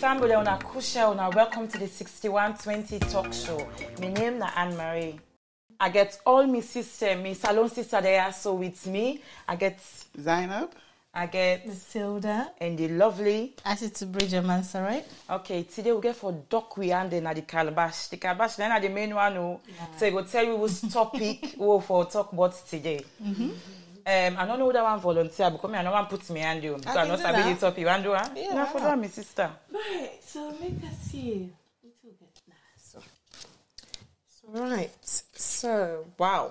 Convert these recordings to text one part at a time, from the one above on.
family on Akusha and welcome to the 6120 talk show. My name is Anne Marie. I get all my sister, my salon sister there, so with me, I get Zainab. I get Matilda. and the lovely. Added to Bridget Mansarai. Okay, today we get for duck we and then at the calabash. The calabash then at the main one oh. who so I go tell you which topic we will for talk about today. Mm-hmm. Um, I don't know that one volunteer because me I no one put me hand you because I, can know do sabi the that. topic. You want do huh? Yeah, no, for not? that, my sister. Right, so make us see. So, so right, so wow.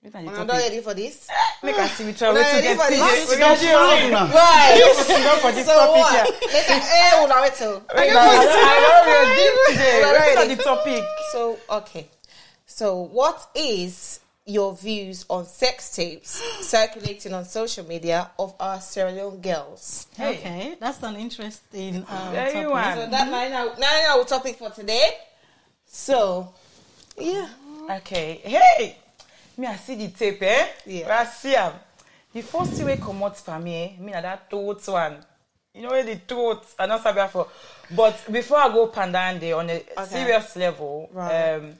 Which one the We're not ready for this. Make us see which one We're we not to ready get for this. We get you. Fine. Right. Go for this so topic what? here. Make us, eh, we're not. I know we are deep today. We're Which the topic? So okay. So what is your views on sex tapes circulating on social media of our Sierra Leone girls? Hey. Okay, that's an interesting um, There you topic. So that might now now our topic for today. So yeah. Okay. Hey, me I see the tape, eh? Yeah. I see am. The first thing wey comot for me, eh, me na that throat one. You know where the throat, I not sabi for. But before I go pandande on a serious level, Right. um,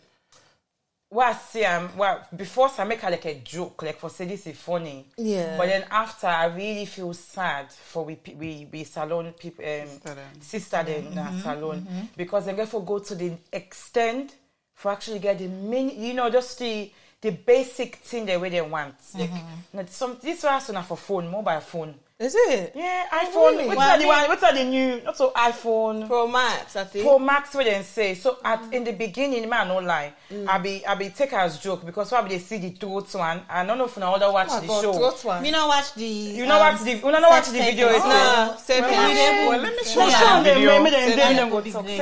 what I see um, am, well, before I make her like a joke, like for say this is funny. Yeah. But then after, I really feel sad for we we we salon people, um, Sister them. sister them in our mm-hmm. salon mm-hmm. because they get for go to the extent for actually get the main, you know, just the the basic thing the way they want. Like, mm-hmm. now some this was not for phone, mobile phone. Is it? Yeah, iPhone. really? What's Well, that the I one? What's the new? Not so iPhone. Pro Max, I think. Pro Max what they say. So at in the beginning, man, no lie. I be I be take as joke because probably they see the throat one. I don't know if now other watch Oh the God, show. throat one. You know, watch the. You know watch the you know watch the video. Oh. Nah, same yeah. Well, let me show you them, the video.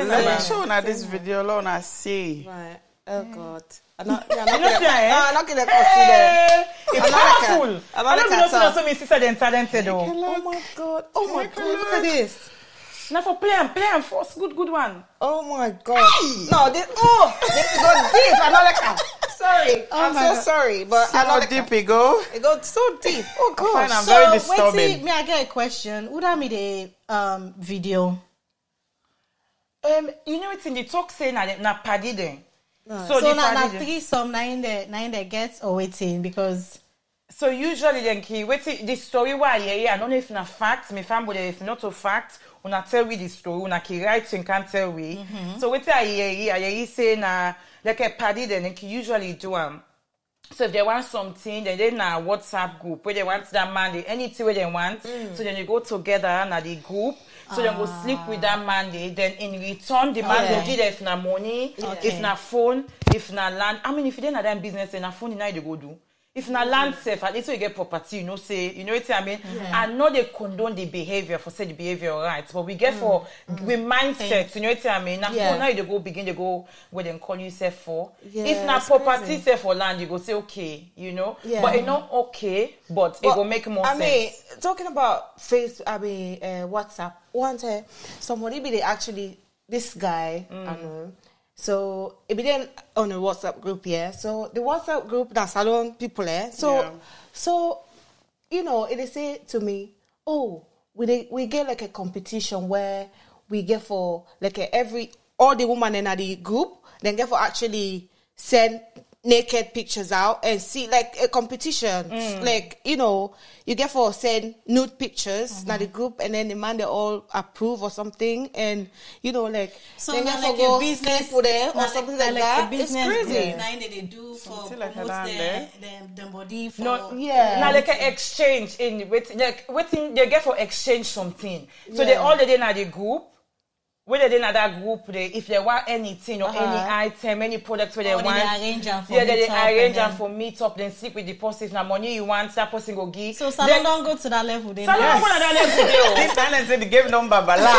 Let me show you this video alone. I see. Right. Oh God. I'm not, yeah, I'm not know gonna, see, no, I'm not gonna consider. Hey, it's I'm not like a- powerful. I'm not I don't like even a know top. so many sister than talented though. Oh my God. Oh my God. Look at this. Now for play and play and force, good good one. Oh my God. No, this, oh, this is going deep. I'm not like a, sorry. I'm so God. sorry, but I'm not like deep it go? it goes so deep. Oh God. I'm so, very wait disturbing. till me I get a question. Would I be the um video? Um, you know it's in the talk say na na paddy then. So, So the now, now paddy then. three some nine the nine the gets or waiting because So usually then key wait till the story why yeah yeah I don't know if na fact me family if not a fact una tell we the story una key writing can tell we. Mm-hmm. So wait till I hear hear I say na like a party then key usually do am. So if they want something, then they na WhatsApp group where they want that man, they, anything where they want. Mm. So then they go together na the group. So they go sleep with that man. They, then in return, the man will give them if na money, if na phone, if na land. I mean, if you didn't have that business, na phone, you know they go do. If na land safe, at least when you get property, you know, say, you know what I mean? I know they condone the behavior for say the behavior right, but we get for we mindset, you know what I mean? Na phone now you dey go begin to go where they call you say for. If na property say for land, you go say okay, you know. But it's not okay, but, But, will make more I sense. mean, talking about Facebook, I mean, uh, WhatsApp. One time, somebody be they actually this guy, Mm. I know. So it be then on a WhatsApp group, yeah. So the WhatsApp group that's salon people, eh. So Yeah. so you know, it they say to me, oh, we dey- we get like a competition where we get for like a, every all the women in the group, then get for actually send naked pictures out and see like a competition. Mm. Like, you know, you get for send nude pictures mm-hmm. na the group and then the man they all approve or something and you know like so then na get for like go a business sleep with them na or something na like, that. A business it's crazy. group, nine that they do for Something like promote that, their, their, their body for no, Yeah. Now like an exchange in with like waiting they get for exchange something. So they Yeah. all they in the group. Where they that group, they if they want anything or any Uh-huh. item, any product where they they want, arrange am for yeah, they, they arrange them for meet up, then sleep with the person. If na money you want, that person go give. So salon Then- don't go to that level. Then Salon yes. go na that level dey o. This silence say the game number bala.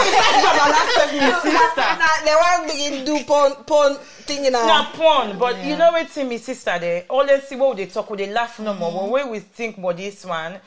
Nah, they want begin do porn porn thing in na a porn but you know wetin me sister dey always see what we dey talk we dey laugh no more but when we think about this one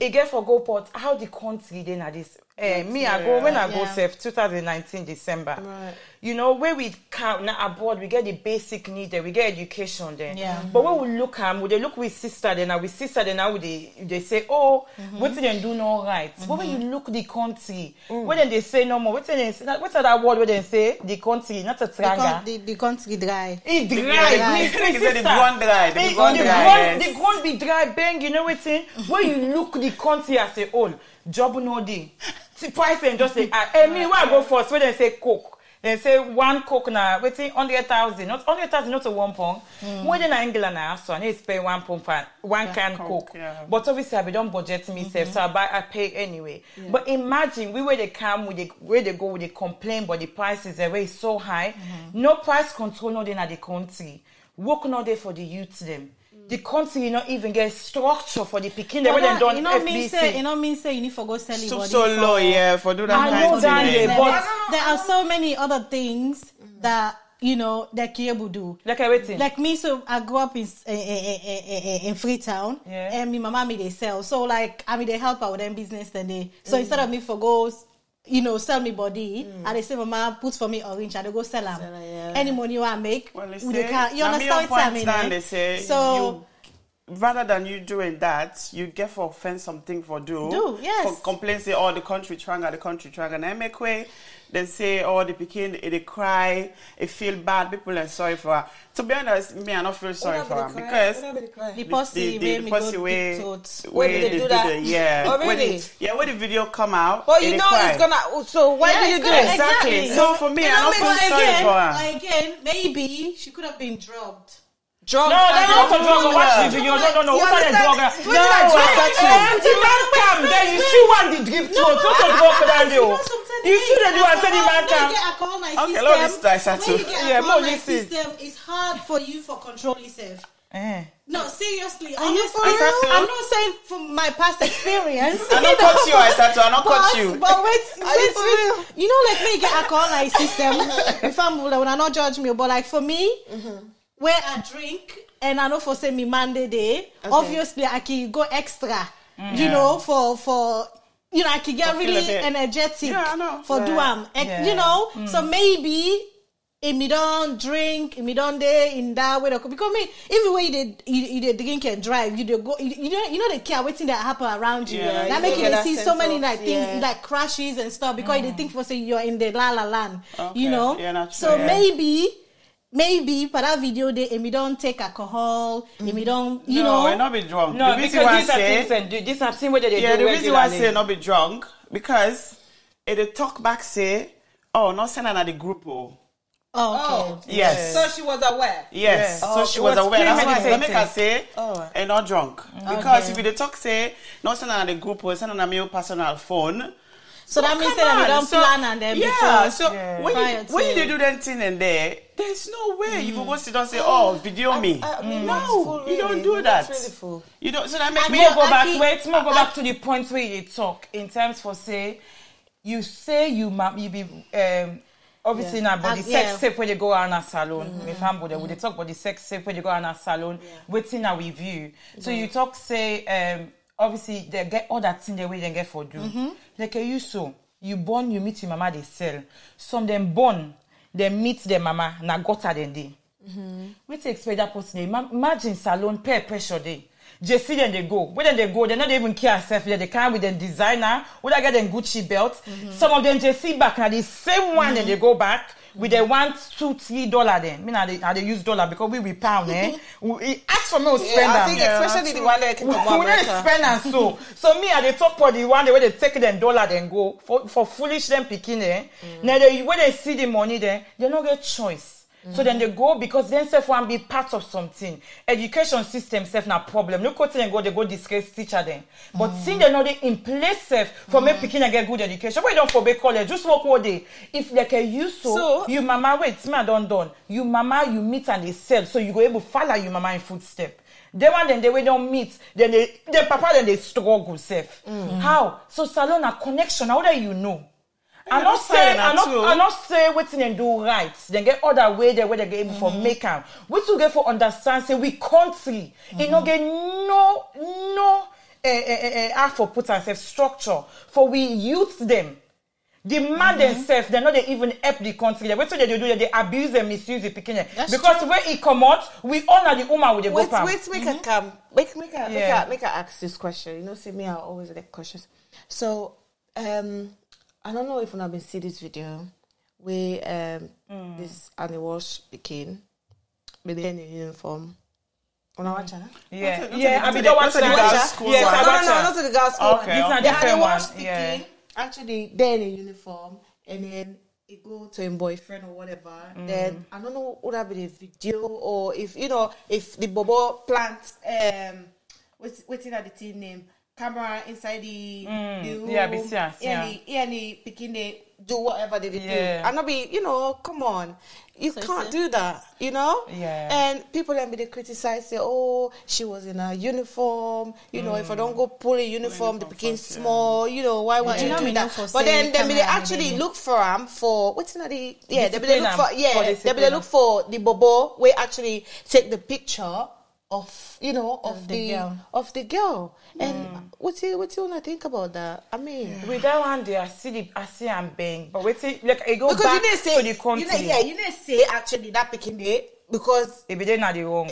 e get for go but how the country dey na this Eh, me, I go when I go Yeah. self 2019 December. Right. You know, where we count now abroad, we get the basic need there, we get education there. Yeah. But when we look at, we they look with sister then, now with sister then now they they say, oh, what did they do no right? But when you look the country, when then they say no more, what they say, what's that word where they say the country, not a The, triangle. con- the, the country dry. It dry. Yeah, me- the- me the- the sister. ground dry, the Eh, ground the dry, ground- yes. The ground be dry, bang, you know what I'm When you look the country as a whole, job no day. See, price and just say, ah, eh, me, where I go first, when they say coke. They say one coke na waiting hundred thousand, not hundred thousand, not a one pound. More than England now, so I need to pay one pound for one can Coke, coke. yeah. But obviously, I be don't budget myself, so I buy, I pay anyway. But imagine we where they come with the where they go with the complaint, but the prices are very so high. No price control no there in the country. Work not there for the youth them. Mm. The country you not even get structure for the picking. They But where they that- done you know mean say you know mean say you need for go sell your So, body so for- low, yeah, for do that I kind know of that, thing. yeah, There, but- there are so many other things that you know that Kiyebu do. Like everything. Like me, so I grew up in in, in, in Freetown, Yeah. and me my mama me they sell. So like I mean they help out with them business then they. Mm. So instead of me for goes, you know, sell me body, and they say mama put for me orange, and they go sell them. Sell yeah. Any money you want make, Well, they say, can- you na me understand what I mean? stand, eh? they say, so. you, rather than you doing that, you get for offend something for do. Do, yes. For complain, say, oh, the country tranga, the country tranga. And I make way, they say, oh, the picking, eh, they cry, they feel bad, people are sorry for her. To be honest, me, I don't feel sorry What for her cry? because What happened to cry? The pussy the, made the, me pussy go way, deep. Where did they do that? The, yeah. Oh, when really? the- yeah, when the video come out, But you know cry. it's gonna. Oh, so why Yeah, did you do it? Exactly. Exactly. So for me, You I know, don't feel But sorry again, for her. again, maybe she could have been drugged. Drunk. No, that's and not a drunk. drug. Watch the video. No, no, no. You What are the understand? drug? What did I drug that to? Empty man come. Then you see one the drip throat. What a drug for that do? You see the do and say the man When you come. get alcohol in Okay, system, Lord, this is Isatu. when you get Yeah, alcohol but in listen. system, it's hard for you for control yourself. Eh. No, seriously. Are you honestly, for real? I'm not saying from my past experience. I don't cut you, Isatu. I don't cut but, you. But wait, Are wait, you for wait. real? You know, like me, you get alcohol in system. if I'm when I not judge me, but like for me, Mm-hmm. where I drink and I know for say me Monday day, obviously I can go extra. You know, for for you know, I can get For feel a really energetic Yeah, for Yeah. do am. And, Yeah. You know, so maybe if me don't drink, if me don't day in that way, because me, even when you did, you, you drink and drive, you go, you, you know, you know, they care waiting that happen around you. Yeah, that make you see so many of- like things like crashes and stuff because you dey think for say you're in the la la land, Okay. you know. Yeah, not so maybe. Maybe for that video day, if me don't take alcohol, mm. if me don't, you no, know, I not be drunk. No, the reason because why I these are things say, and do- these are things where they yeah, do the reason why I say not be drunk because if they talk back say, oh, not send her the group. Oh, oh, oh, okay. yes, So she was aware. yes. Yeah. So Oh, she was, was aware. That's why I make her say, Oh. and not drunk mm. because if you talk say, not send her the group or send her my personal phone. So that means that we on, don't so- plan and then yeah. So Yeah. when you when you do that thing and there, there's no way you go sit down and say, oh, video me. I mean, no, full, you don't do that. really. You don't. So that makes me. Go back. feel- Wait, more go I- back to the point where you talk in terms for say, you say you ma- you be um. Obviously now, but Uh, the sex yeah. tape when you go on a salon, mm-hmm. if I'm with they talk about the sex tape when you go on a salon, waiting a review. So you talk say, um, obviously they get all that thing the way they get for do. Like you so, you born, you meet your mama, they sell. Some them born, they meet their mama, na gutter than they. Wait to expect that person. Imagine salon peer pressure day. Just see them they go. Where then they go, they not even care self. They come with them designer. Would I get them Gucci belt? Mm-hmm. Some of them just see back now the same one. Mm-hmm. Then they go back with the one, two, three dollar. Then me now they, now they use dollar because we we pound. Eh, we, he ask for me to spend Yeah, I am. think especially the one that came we from don't America. spend and so so me at the top for the one the way they take them dollar then go for for foolish them picking eh. Now they when they see the money there, they don't get choice. So then they go because then self want be part of something. Education system self na problem. No go them go they go disgrace teacher then. But mm. since they know they in place self for make mm. picking and get good education. Why don't for be college? Just work all day. If they can use so, So- you mama wait, me I don't done. You mama you meet and they sell so you go able follow you mama in footstep. They want them, they will don't meet. Then they, then papa then they struggle self. Mm. How? So salon a connection. How do you know? I not say, I not, true. I not say wetin dem do right. Then get other way there where they get able for make am. We to get for understand say we country. E no get no no uh, uh, uh, for put ourselves structure for we youth them. The man themselves, they're not they even help the country. They wait till they do that, they abuse and misuse the picking. Because when it come out, we honor the woman with the Wait, go wait, make a come. Make, make, a, make, Yeah. a, make a ask this question. You know, see me, I always get questions. So, um, I don't know if you have been see this video where um, Mm. this Annie Walsh became with the uniform. When I watch her. Yeah, Not to- not yeah. I mean, don't to watch the girls' school Yes, no, no, no, not to the girls' school. Okay, okay. The Annie Walsh one, yeah. actually, they're in uniform, and then he go to him boyfriend or whatever. Mm. Then I don't know would that be the video or if you know if the bobo plant um what's what's that the team name camera inside the, the room. Mm. yeah, be see am, see yeah, am. the- yeah, the picking they do whatever they, they do. Yeah. And not be you know come on. You So can't do that, you know. Yeah. And people then be they criticize, say, "Oh, she was in a uniform. You know, if I don't go pull a uniform, the uniform became yeah. small. You know, why would you you know do that?" for But then, then be they actually and look for am for what's in the yeah, they be they look for For yeah, they be they look for the bobo. We actually take the picture of you know of the the, girl. of the girl. And what's you what you wanna think about that? I mean. With that one day, I see the, I see I'm bang, but wait till like it go Because back you didn't say to the country. you know, yeah, you didn't say actually that picking day because It be there not the wrong.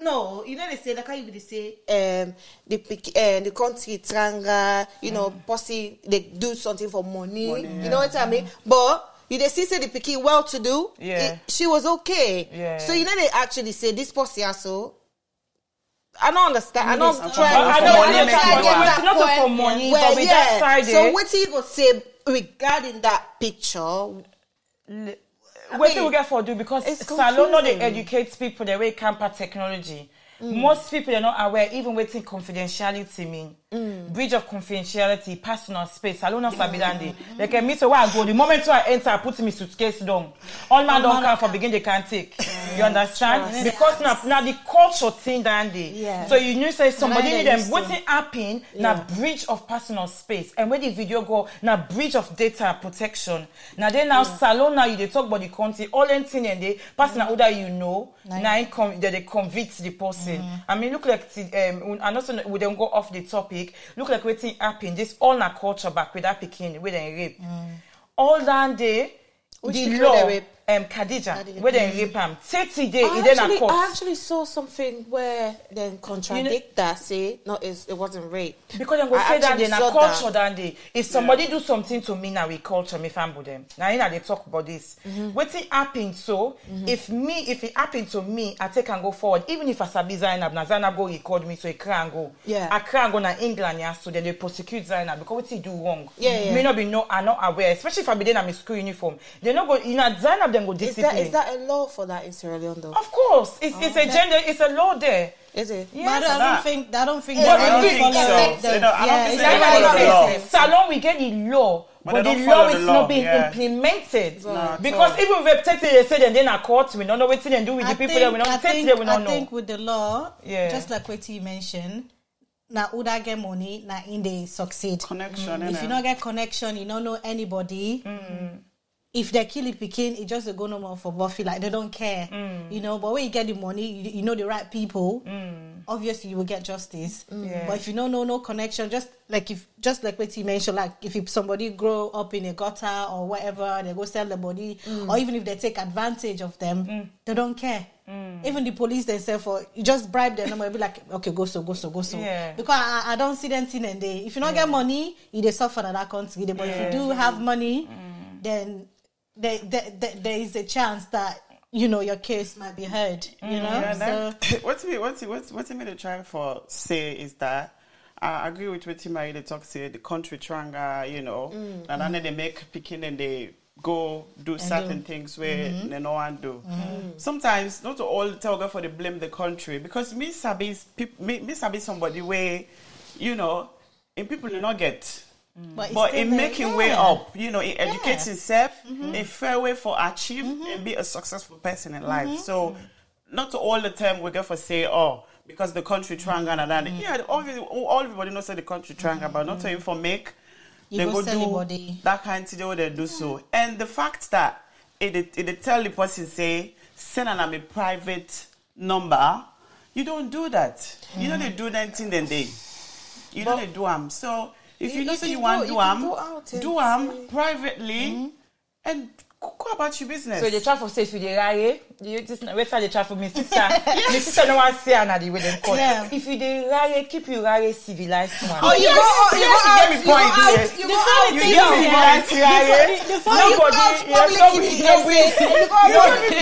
no, you know they say like how you would say um the pic uh, the country tranga, you know, posse they do something for money, you know what I mean? But you they see say the picky well to do, Yeah. she was okay. Yeah. So you know they actually say this posse also. I don't understand. I don't try. I know, I know, I get that not point for money, where, but with yeah. that side, So eh, what you gonna say regarding that picture? What mean, we get for do because salon no they educate people the way camper technology. Mm. Most people are not aware even waiting confidentiality mean. Mm. Breach of confidentiality, personal space. Salon no sabi that day. Like a meet where I go. The moment I enter, I put my suitcase down. All man don't come for begin they can't take. You understand? Trust. Because now now the culture thing day. Yeah. So you know say somebody Now need them waiting happen na breach of personal space and when the video go now breach of data protection Now then now salon now you dey talk about the country all them thing and they pass na other you know com they dey convict the person i mean look like ti- um, and also we don't go off the topic. Look like wetin happen this all na culture back with that wey dem rape. All that day Which the law? Um, Khadija Khadija. wey dem rape am thirty day I actually, court. I actually saw something where then contradict that say no, it wasn't rape. Because dem go I say that na saw culture that day. If somebody do something to me now we culture me fambo them. Na in dey talk about this. Mm-hmm. Wetin happen so? If me, if it happened to me, I take and go forward. Even if I sabi Zainab, na Zainab go record me so I cry and go. Yeah. I cry and go na England yeah, so then they prosecute Zainab because what he do wrong. Yeah, yeah. Me not be no, I not aware. Especially if I be there na my school uniform. They no go. You know Zainab them go Is that is that a law for that in Sierra Leone though? Of course, it's it's a oh. gender, it's a law there. Is it? Yes. But I don't that. think I don't think Yeah, I don't think follow so. the- You know, I don't yeah, think it's they not follow like the law. that. Salon, we get the law, But but, the law is the not being yeah. implemented. Right. Because even if we take it, they say then they're court, we don't know what they do with I the people think, that we don't take think, it, we I don't know. think with the law, Yeah. just like what you mentioned, now Uda get money, now in they succeed. Connection, mm, If innit? you not get connection, you don't know anybody. If they kill it picking, it just a go no more for Buffy. Like they don't care, mm. you know. But when you get the money, you, you know the right people. Mm. Obviously, you will get justice. Mm. Yeah. But if you don't know no connection, just like if just like what you mentioned, like if it- somebody grow up in a gutter or whatever, they go sell the body, or even if they take advantage of them, they don't care. Even the police themselves, for you just bribe them, and be like, okay, go so, go so, go so. Yeah. Because I, I don't see them thing and they. If you don't get money, you they suffer in that country. But if you do have money, then there, there, there, there is a chance that you know your case might be heard. You mm, know, Yeah, so what's me, what's what's what's me to try for say is that I agree with what Timari they talk say the country tranga, you know, mm, and then mm. they make picking and they go do certain things where mm-hmm. they no one do. Mm-hmm. Sometimes not all tell for the blame the country because me sabi me, me sabi somebody where you know in people do not get. Mm. but, it's But still in there. making way up, you know, in educating himself, Mm-hmm. a fair way for achieve mm-hmm. and be a successful person in life. Mm-hmm. So, not all the time we get for say, oh, because the country tranga and that. Mm-hmm. Yeah, all, all everybody knows say the country tranga, but not mm-hmm. to for make You they go go sell do your body. that kind of thing they do so. And the fact that it it, it tell the person say send an a private number, you don't do that. You know they mm. do that thing then they. you know they do am. So if you, You- know you say you can want go- do you can am, go out and do am say- privately, and go go about your business. So they try for say if you dey raye, you just wait till they try for me sister. My sister no want see her the way them call. Yeah. If you dey raye, keep you raye civilized one. Oh, you yes, go, oh, you yes, go get me you go point. out, yes. you You go out, you you get go me out. point, raye. Nobody, yes, nobody, nobody, nobody.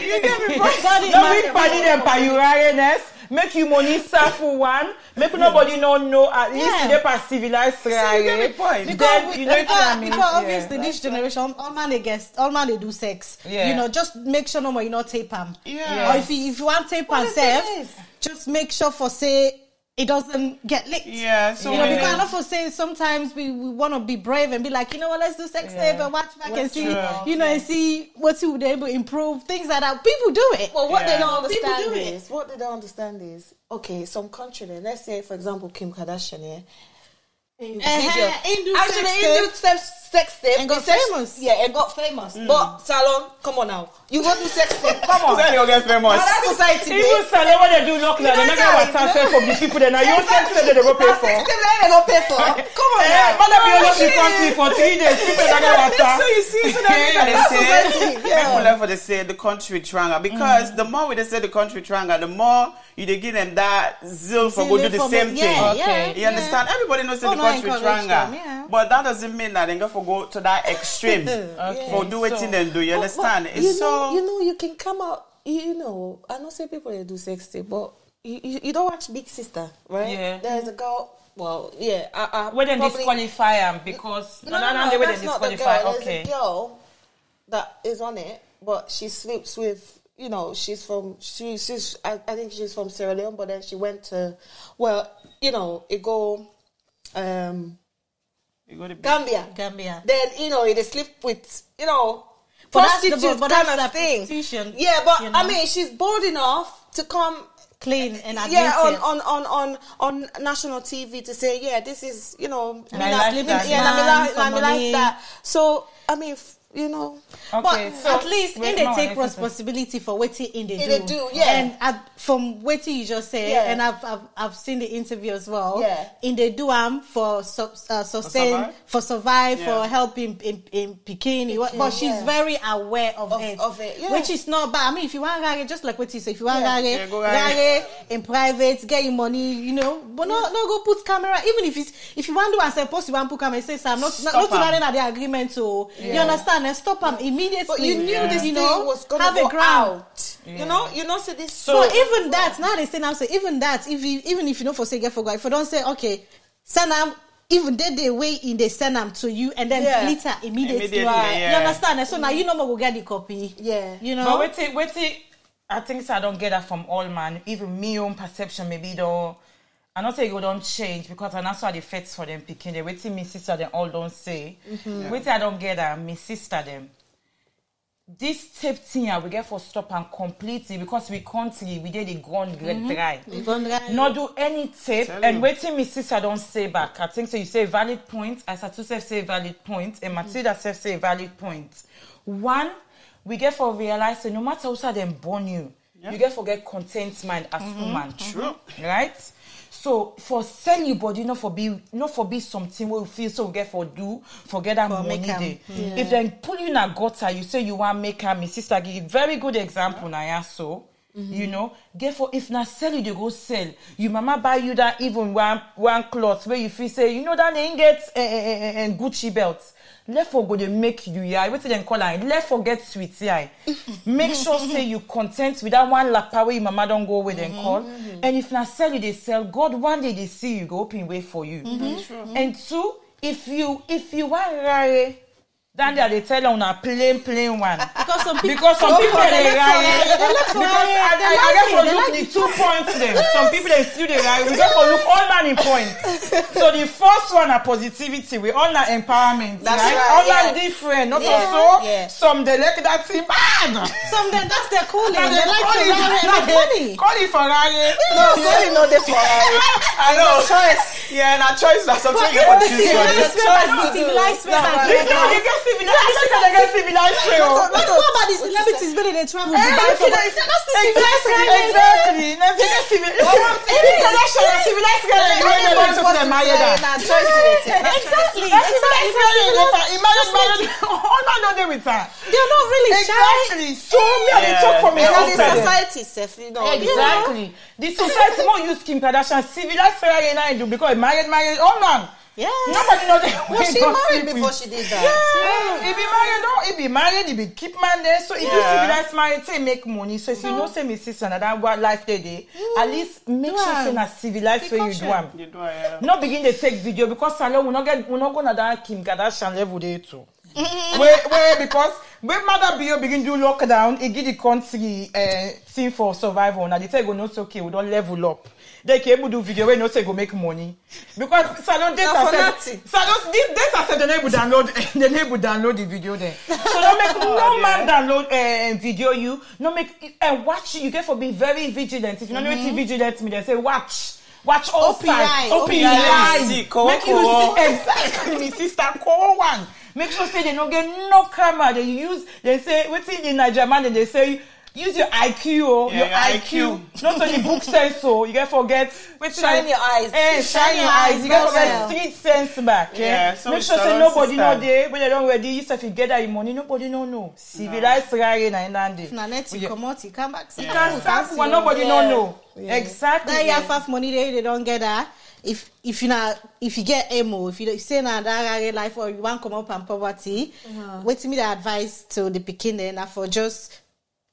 You get me point. No big party them by you rareness. Make you money for one. Make nobody no know at least Yeah. they per civilized me raye. point. Then because, you know what because, I mean. because Yeah. obviously this generation, all man they guess, all man they do sex. Yeah. You know, just make sure no more you not tape them. Yeah. Or if you if you want tape and self, just make sure for say it doesn't get licked. Yeah, so You know, when- because enough for say sometimes we, we want to be brave and be like, you know what, let's do sex Yeah. tape and watch back and That's see, true. you know, and see what you would able to improve, things like that. People do it. But what Yeah. they don't understand do it. is what they don't understand is okay, some country then let's say for example Kim Kardashian yeah. Uh-huh, video. Actually, sex he tape. Do sex, sex tape And got He sex- famous. Yeah, and got famous. But Salon, come on now, you go do sex tape. Come on. Then you get famous. That society. Even babe. Sunday when they do lockdown, they You know never that, want to you know? from the people. Then now you sex say they go pay for. sex tape they don't pay for. Come on Eh, now. mother be all over the country for three days. People don't get water. So you see, so that's Yeah, they say. society, yeah. People love for they say the country tranga because the more we they say the country tranga, the more you they give them that zeal for go do the same thing. Yeah, Okay. You understand? Everybody knows the country tranga, but that doesn't mean that they go for go to that extreme for do what so- them do. You But- understand? but it's you so know, you know, you can come out. You know, I know say people they do sex tape, but you, you, you don't watch Big Sister, right? Yeah. There's a girl. Well, yeah. I, I Where they disqualify them because No, no, no, the way that's they not the disqualify. girl. There's a girl that is on it, but she sleeps with. You know, she's from. She, she's. I, I think she's from Sierra Leone, but then she went to. Well, you know, it go. Um, you go to big- Gambia. Gambia. Then you know, they sleep with. You know. But that's the- but kind that's of the thing. Yeah, but you I mean, she's bold enough to come Clean and admit yeah on, it. on on on on national TV to say yeah this is you know And I like that. yeah and I Man like, for I me like that so I mean f- you know Okay. but so at least in they take responsibility for waiting in they do. they do, yeah. And at, from what you just said, Yeah. and I've, I've I've seen the interview as well. Yeah. In they do am for su- uh, sustain, survive? for survive, Yeah. for helping in in bikini. but she's yeah. very aware of, Of- it, of it, yeah. which is not bad. I mean, if you want rare, just like what you say, if you want Yeah. rare, Yeah, go rare. rare in private, get your money, you know. But no, no, go put camera. Even if it's if you want to do and say post, you want to put camera, say, I'm not, Stop not am. even at the agreement." So you Yeah. Understand and stop them immediately. but you knew Yeah. this you thing was gonna have go a ground. out you know you know say this So even that, now they say now say even that, if you even if you don't forsake get for God, if you don't say okay, send them even they they way in they send them to you and then Yeah. later immediately. Immediately, Right. yeah. You understand? And so now you mm. know more will get the copy. Yeah. You know. But wait till, wait till, I think so I don't get that from all man. Even me own perception maybe though. I not say it don't change because I that's why the fits for them picking. They wait till me sister them all don't say. Mm-hmm. Wait till I don't get that me sister them. This tape thing I we get for stop and completely because we country we did the gone get mm-hmm. dry. You gone dry. Not do any tape Tell and waiting me sister don't say back. I think so you say valid point, Isatu to say valid point, and Matilda mm-hmm. self say valid point. One, we get for realize that no matter how sad them born you, you get for get content mind as woman. True. Right? So for sell your body, not for be not for be something where you feel so get for do, forget that For money am. there. If they pull you in a gutter, you say you want make her, my sister give very good example now, yeah, so. You know, therefore, if na sell you, they go sell. You mama buy you that even one one cloth where you feel say, you know that ain't get uh, uh, uh, Gucci belt. Let for go they make you yeah. What them call it? Let forget sweet yeah. Make sure say you content with that one lapa where your mama don't go with them call. And if na sell you they sell, God one day they see you go open way for you. And two, if you if you want rare, then they they tell on a plain plain one. Because some people, Because some oh, people they they ride. for- they for Because. I, They I, I guess for look the two points them. Some people they still they ride. We get for look all man in points. So the first one are positivity. We all not empowerment. That's right? right, All yeah. are different. Not Yeah, also yeah. some they like that thing bad. Some them that's their calling. They they like call to it- rare no, make money. Call it for ride. no sorry no this one I know. choice Yeah, and our choice is something But you for even the choose civilized one. civilized way, No, like This that. one they get civilized. I said they get civilized way. oh. not to what about the celebrities when they travel to buy Everything from? is- That's the exactly, civilized exactly. Na very civil- Even Kardashian na civilized girl, eh, when they want to say marry her. Exactly. Na civilized girl, eh, Exactly. later, he married- married- all man no dey with her. They're not really shy. Exactly. So me, I dey Yeah. talk for me. Yeah. outside them. society sef, you know. Exactly. The society more use Kim Kardashian civilized Ferrari and I do because he married, married, oh man. Yeah. Nobody know that. No, she married before she did that. Yeah. He be married, no, he be married, he be keep man there. So if you Yeah. civilized married, say make money. So if you know say me sister and that what life they dey, at least make Do sure say na civilized way you do am. You do, yeah. No begin dey take video because salon we no get we no go na that Kim Kardashian level dey too. where where because when mother bio begin do lockdown, e give the country uh, thing for survival. Na the tell go know say okay we don level up. They can able do video wey no say go make money because salon data nothing. salon this data said they no able download they no able download the video there. So no make no man download uh, video you no make and watch you get for be very vigilant. If you no know wetin vigilant mean, they say watch. Watch all OPI, sides. OPI. OPI. Make you see exactly me sister call one. Make sure say they don't get no camera. They use they say wetin in Nigeria man they say use your IQ oh, Yeah, your your IQ. Not only book sense so you get forget wetin Shine I- your eyes. Eh, shine your eyes. You get forget street sense back. Yeah. Yeah, so Make it's sure say nobody sister. know there when they don't ready. You say if you get that money nobody no know. Civilized rare na in that day. If na net you come out, you come back. You can't start when nobody know no know. Exactly. That year half money they they don't get that. If if you na if you get emo, if you don't- say na that rare life or you want come up and poverty, wait me the advice to the pikin then na for just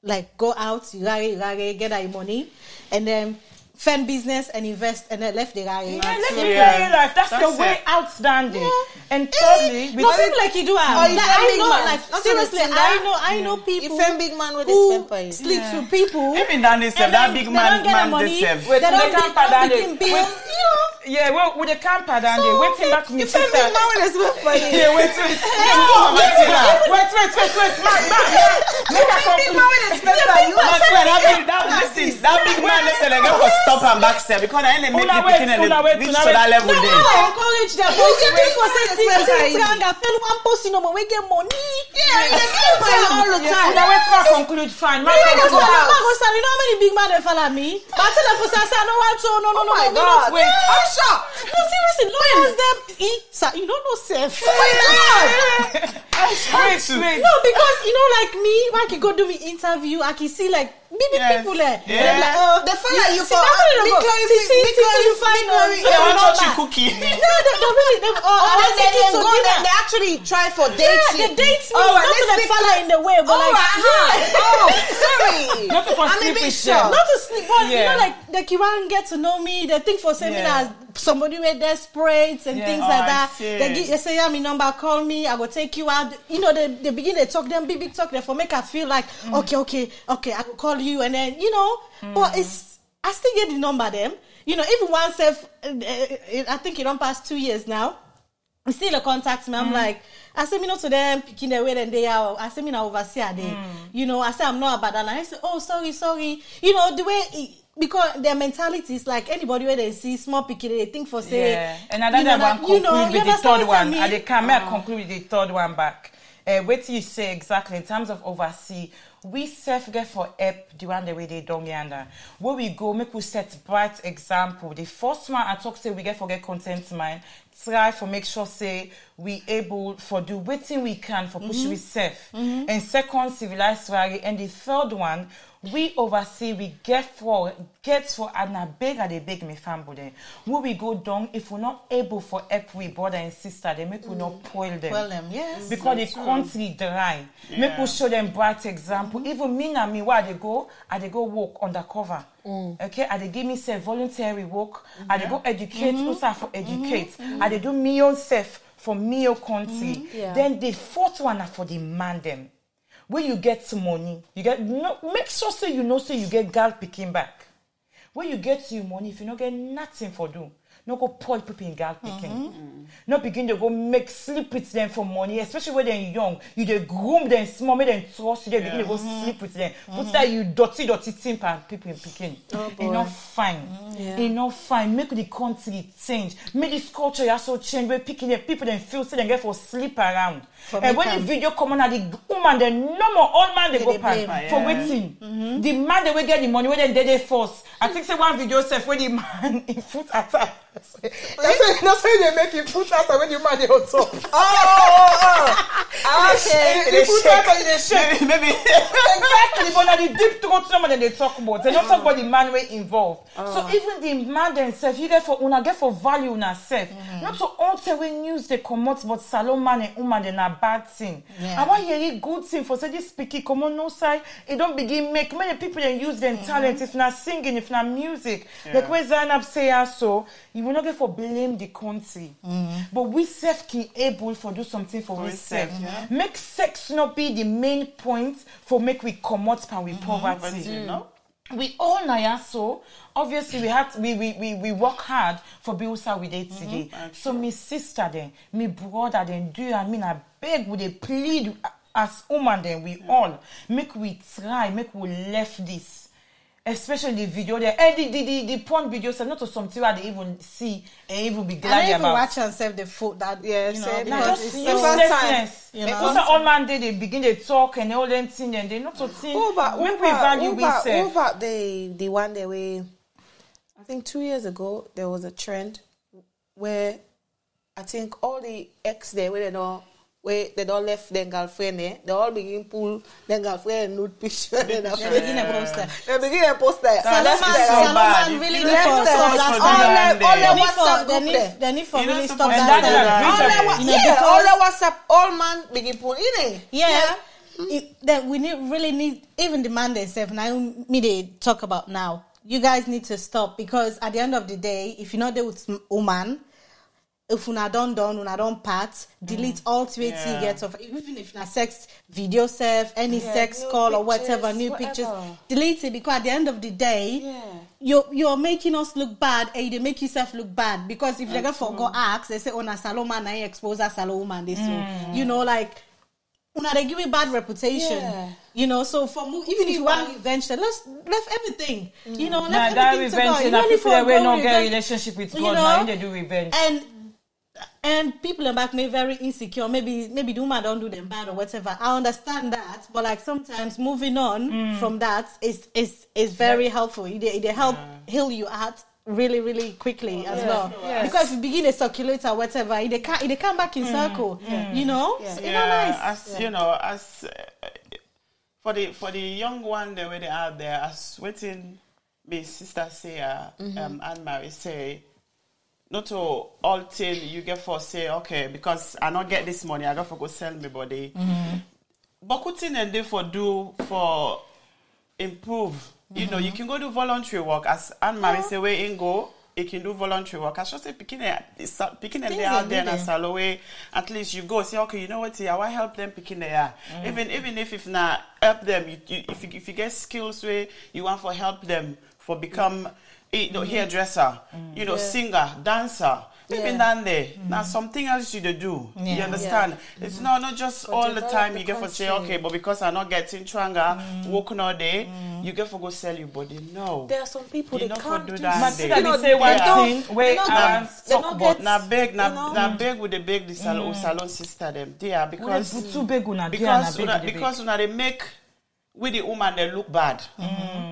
like go out, you get that money, and then fend business and invest and then left the rare. Yeah, let's Yeah. live life. That's, That's the way it. outstanding. Yeah. And thirdly, no people like you do am. Or Like, I know, man. like Not seriously, only I know, I know people. You fend big man with who this pepper. sleeps with people. Even that they say and that then big they man don't get the man money. they say. Wait, they they don't can't be- they don't pardon begin it. build, Wait. you know. yeah, well, with the camper down there, waiting back me You fend sister. big man with this pepper. Yeah, wait, wait. Wait, wait, wait, wait, wait, wait, man, man, man. Make a compliment. But swear, that big, that, listen, that big man, they say they get for stop and back step because I ain't make Una the wait, picking and una wait, they reach una to that wait. level No, there. no, I encourage them. But if you wait, think for wait, say wait, things wait. tranga, fell one post you know, but we get money. Yeah, they get money all the Yeah, time. una wait, man, conclude, fine. Man, Yeah, conclude. go stand, man, go stand. You know how many big man they follow me? But I tell them for say, I say, I don't want to. No, no, no, Oh my no, we God. not wait. Wait. I'm shocked. No, seriously, lawyers them. He, sir, you don't know self. Oh my God. Wait, wait. No, because you know, like me, when I can go do me interview, I can see like big big Yes. people there. Yeah. They're like, oh, They follow you see, for, that's what they big go. clarity- See, see, big see, till oh, you clarity- find big out. clarity. So They they want know touch your cookie. No, they, they really, they, oh, Oh, I then want they, they go dinner. They actually try for dating. Yeah, they date me. All right, not to let's the fella in the way, but Oh, like, right, yeah. oh, sorry. Not to for I'm a sleep bit with shocked. not to sleep, but you know, like the Kiran get to know me. They think for saying me Yeah. as somebody with desperate and Yeah. things Oh, like that. They, give, they say, yeah, me number, call me. I will take you out. You know, they, they begin to talk them big big talk. They for make her feel like Mm. okay, okay, okay. I will call you, and then you know, but it's I still get the number them. You know, even once, self, uh, uh, I think it don't pass two years now. He still contact me. Mm. I'm like, I say me not to them picking the way then they are. I say me now overseer there. Mm. You know, I say I'm not about that. And I say, oh sorry, sorry. You know the way. It, because their mentality is like anybody where they see small picking, they think for say, Yeah, and another you know, one conclude you know, with the third one. And they can may I conclude with the third one back. Uh, what you say exactly in terms of oversee, we self get for help the one the way they don't get yonder. Where we go, make we set bright example. The first one I talk say we get for get content mind. Try for make sure say we able for do waiting we can for push we self. And second civilized. And the third one we oversee we get for get for and I beg and they beg me family. Where we go down if we're not able for help we brother and sister, they make we not spoil them. Well, them yes. because the country dry. Make Yeah. we show them bright example. Even me and me where they go, I they go work undercover. Okay, I they give me say voluntary work. I they go educate also for educate. I they do me own self for me own country. Yeah. Then the fourth one are for the man them. When you get money, you get no make sure say you know say you get girl picking back. When you get your money, if you don't get nothing for do, no go spoil people in gal pikin no begin dey go make sleep with them for money especially when dem young. You dey groom them small make dem trust you. Dey begin dey go sleep with them. Put that you dirty dirty thing per people pikin e no fine. E no fine. Make the country change. Make this culture also change wey pikin dem people dem feel say dem get for sleep around. For and make when the am- video come on na the woman dem normal all man dey Dey go dey pass blame. for Yeah. wetin the man dey wey get the money wey dem dey dey force. I think say one video sef wey the man him foot attack so na so he dey make him foot attack when the man dey on top Okay. the foot attack e dey shake. Maybe. exactly but na the deep throat dem dey talk about. They don't talk about the man wey involve so even the man sef you get for una get for value una sef not to all tell wey news dey comot but salon man and woman na bad thing. Yeah. i wan hear you good thing for say this come on, no side It don't begin make many people dem use dem talent. If not singing if not music. Like wey zainab say ah so you will not get for blame the country. But we self can able for do something for we sef yeah. make sex not be the main point for make we comot from we mm-hmm. But poverty. You know, mm. we all na ya so. Obviously we had we we we, we work hard for how we dey today. So me sister then, me brother then, do I mean? I beg we dey plead as woman then we all. Make we try make we left this especially the video there and the the the, the porn video sef not to something wey i dey even see and even be I glad don't even about. watch and save the food that Yeah, you know, say because just it's the so- first time, uselessness. you You know. know, all man dey dey begin dey talk and all them thing dem dey not to think. Over, make over, we value we over, sef. over the the one day we, I think two years ago there was a trend where I think all the ex there where they don't where they don't left their girlfriend there, they all begin pull their girlfriend nude picture. They after begin a poster. they begin a post there. That's so bad. Saloma really need for the stop that. all the the man all there. the They need WhatsApp they group need there. they need for really stop that. to- stuff. And All that's the, the wa- You know, yeah, all the because- WhatsApp, all man begin pull in eh? hmm? it. yeah, it, that we need really need even the man themselves now me they talk about now you guys need to stop because at the end of the day if you're not there with woman if una don done una don part delete mm. all tweets Yeah. you get of even if na sex video self any Yeah, sex call or whatever new whatever. pictures delete it because at the end of the day Yeah. you're you're making us look bad and you make yourself look bad because if they go ask they say oh na saloma na expose a salo woman this so mm. you know like una they give me bad reputation Yeah. you know so for mo- even if you want revenge let's left everything you mm. know left that everything to God. revenge You na don't people that wey go no get relationship with You God know? na him dey do revenge. and and people in back maybe very insecure. Maybe maybe the woman don't do them bad or whatever. I understand that but like sometimes moving on Mm. from that is is is very helpful. It, it help heal you out really really quickly as well. Yes. because if you begin a circulator whatever it dey ca- it dey come back in circle you know? So, you know nice. As you know, as uh, for the for the young one that where they out there, as waiting, my sister say, uh, um, Anne Marie say, not to all till you get for say, okay, because I not get this money, I got for go sell me body. Mm-hmm. But what thing and they for do for improve. You know, you mm-hmm. can go do voluntary work as Anne Marie oh. say where in go. You can do voluntary work. I should say picking picking them Things they out there and way. At least you go say, okay, you know what? I will help them picking there. Mm. Even even if if not help them, you, you, if you, if you get skills where you want for help them for become Eh, mm. you know, hairdresser, you know, singer, dancer. Maybe Yeah. down there. Mm. Now something else you do. You Yeah. understand? It's mm-hmm. not not just all the time the you get for say, okay, but because I'm not getting stronger, mm. working all day, you get for go sell your body. No. There are some people You they can't do that day. sister know, say one they thing wey don't- I wan talk about. na beg You beg with the beg the salon salon sister them there because Put big una there because na una, big dey because they make with the woman they look bad.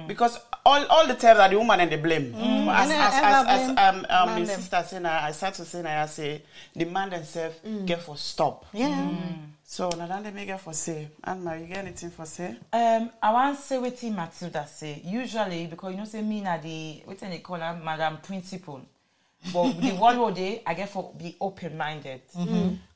Because all all the time that the woman and they blame. As, And as, I as, ever as, um um my sister say na I start to say I say the man themselves get for stop. Yeah. So na that they make get for say. Anne Marie you get anything for say? Um, I wan say wetin Matilda say. Usually, because you know say me na the wetin they call am madam principal. But the one wey dey, I get for be open minded.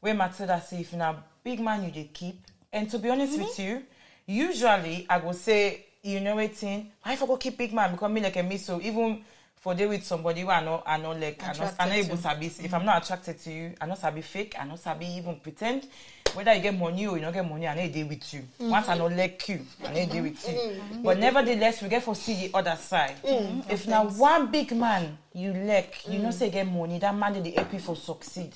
Where Matilda say if na big man you dey keep, and to be honest with you, usually I go say you know wetin, why if I go keep big man because me like a me so even for dey with somebody wey I no I no like I no I no to. sabi if I'm not attracted to you, I no sabi fake, I no sabi even pretend. whether you get money or you no get money, I need dey with you. Mm-hmm. Once I no like you, I need dey with you. But nevertheless, we get for see the other side. Mm-hmm. If now one big man you like, you know say get money, that man dey dey help you for succeed.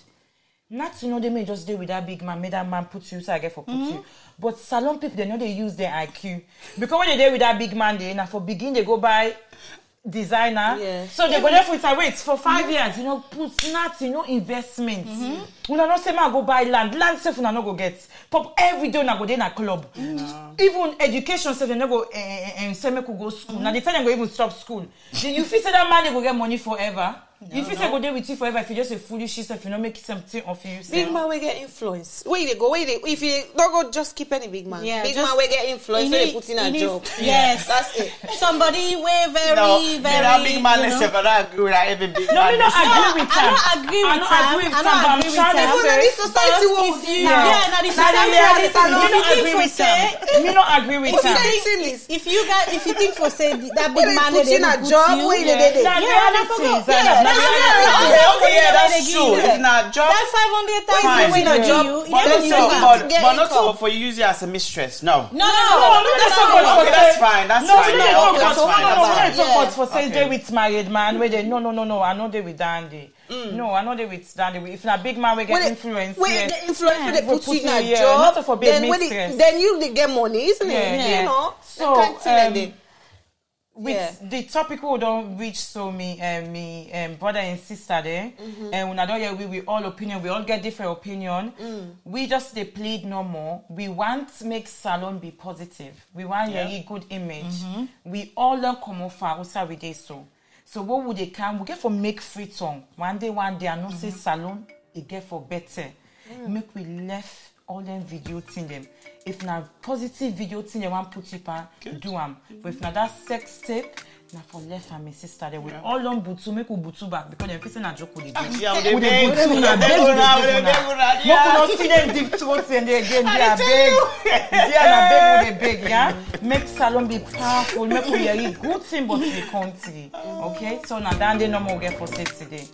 Not to know they may just deal with that big man, may that man put you, so I get for put Mm-hmm. you. But salon people, they know they use their IQ. Because when they deal with that big man, they now for begin, they go buy designer. Yeah. So they go there for it, wait, for 5 years, you know, put nothing, no investment. Una no say, man, go buy land. Land self, una no go get. Pop every day, una go there in a club. Even education self, they no go, eh, eh, eh, say, make go school. Now, they tell them go even stop school. You feel say that man, they go get money forever. You feel say go there with you forever if you just a foolish self, you know, make something of you. Big man we get influence. Where you dey go? Where you dey? If you don't go, just keep any big man. Yeah, big just- man we get influence. You they put in a need- job. Yes. that's it. Somebody way very, No, very. me that big man you know. myself, I don't agree with that every big No, man. me not myself. agree with I don't agree I don't agree with I don't I'm agree with trying to Even say- though this society Because won't you, Yeah. yeah, now the Now, society the are reality, this, me if not agree with say, Tam. Me not agree with If you Tam. think if you guys, if you think for say that Where big they man, put in a job, you, where they Yeah, dey dey. that Yeah, reality that's is what- that- yeah, that that's reality. Okay, okay, yeah, that's give true. you. If not job, that five hundred Fine. thousand Win a you, job, you, but yeah, not you so, get but, get but not income. so for you use it as a mistress. No. No, no, No, no, no, no, that's no, not no, what Okay, that's fine. That's No, fine. we Yeah, don't okay, talk that's about fine. no, no, That's no, fine. we don't talk about for say Okay. they with married man where they no no no no I know they with dandy. Mm. No, I know they with dandy. If na big man we When get they- influence. when yeah. the influence when they People put you in you, a yeah, job, not for be then when mistress. it, then you they get money, isn't it? You know. So, with Yeah. the topic we don't reach so me um, me um, brother and sister there Mm-hmm. and when I don't hear we we all opinion we all get different opinion Mm. we just they plead no more we want make salon be positive we want Yeah. yeah. good image Mm-hmm. we all learn come for outside we dey so so what would they come we get for make free tongue one day one day I know say Mm-hmm. salon it get for better Mm. make we left all them video thing them if na positive video thing they want put it on do am. But if na that sex tape na for left and my sister they will Yeah. all on butu make we butu back because dem feel say na joke we dey do. we dey we beg. butu na We beg we we dey beg una make yeah. una see dem deep throat and dey again dey beg. are na beg we dey beg yeah. Make salon be powerful make we hear good thing but the country okay? So na that day no more we get for say today.